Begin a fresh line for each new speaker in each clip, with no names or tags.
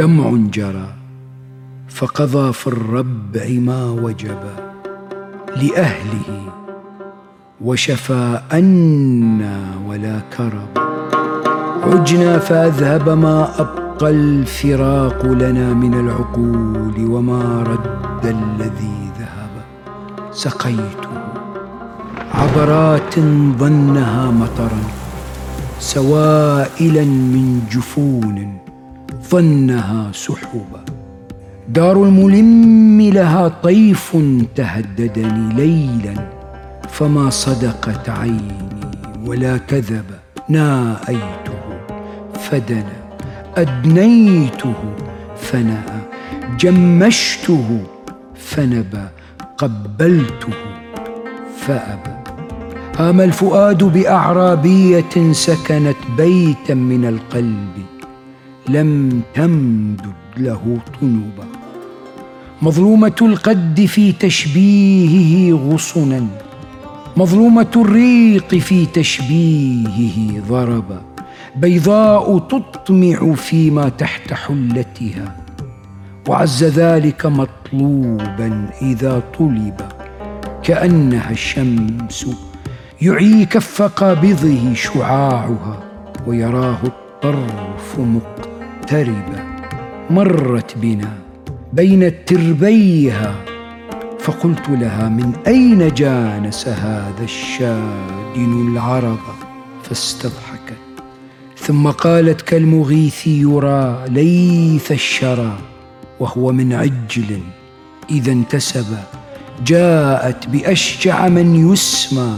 دمع جرى فقضى في الربع ما وجب لأهله وشفى أنا ولا كرب. عجنا فأذهب ما أبقى الفراق لنا من العقول وما رد الذي ذهب. سقيته. عبرات ظنها مطرا سوائلا من جفون. ظنها سحبا دار الملم لها طيف تهددني ليلا فما صدقت عيني ولا كذب نايته فدنا أدنيته فنأى جمشته فنبى قبلته فأبى. هام الفؤاد بأعرابية سكنت بيتا من القلب. لم تمدد له طنوبا مظلومة القد في تشبيهه غصنا. مظلومة الريق في تشبيهه ضربا. بيضاء تطمع فيما تحت حلتها. وعز ذلك مطلوبا إذا طلب. كأنها الشمس يعي كف قابضه شعاعها. ويراه الطرف مقتربا مرت بنا بين التربيها فقلت لها من أين جانس هذا الشادن العرب؟ فاستضحكت. ثم قالت كالمغيث يرى ليث الشرى وهو من عجل إذا انتسب. جاءت بأشجع من يسمى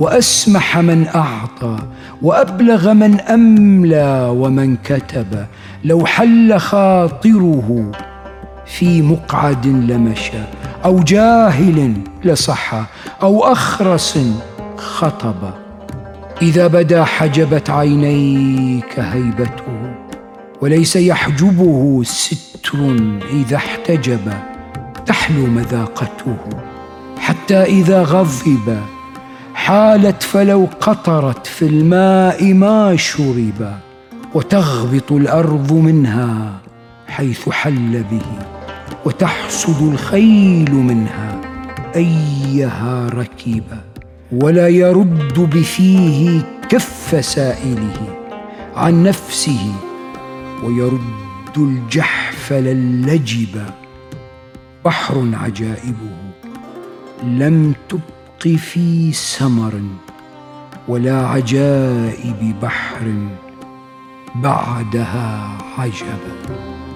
وأسمح من أعطى وأبلغ من أملى ومن كتب. لو حل خاطره في مقعد لمشى أو جاهل لصحى أو أخرس خطب. إذا بدا حجبت عينيك هيبته وليس يحجبه ستر إذا احتجب تحلو مذاقته. حتى إذا غضب حالت فلو قطرت في الماء ما شرب. وتغبط الأرض منها حيث حل به وتحصد الخيل منها أيها ركب ولا يرد بفيه كف سائله عن نفسه ويرد الجحفل اللجب بحر عجائبه لم تبق في سمر ولا عجائب بحر بعدها عجبا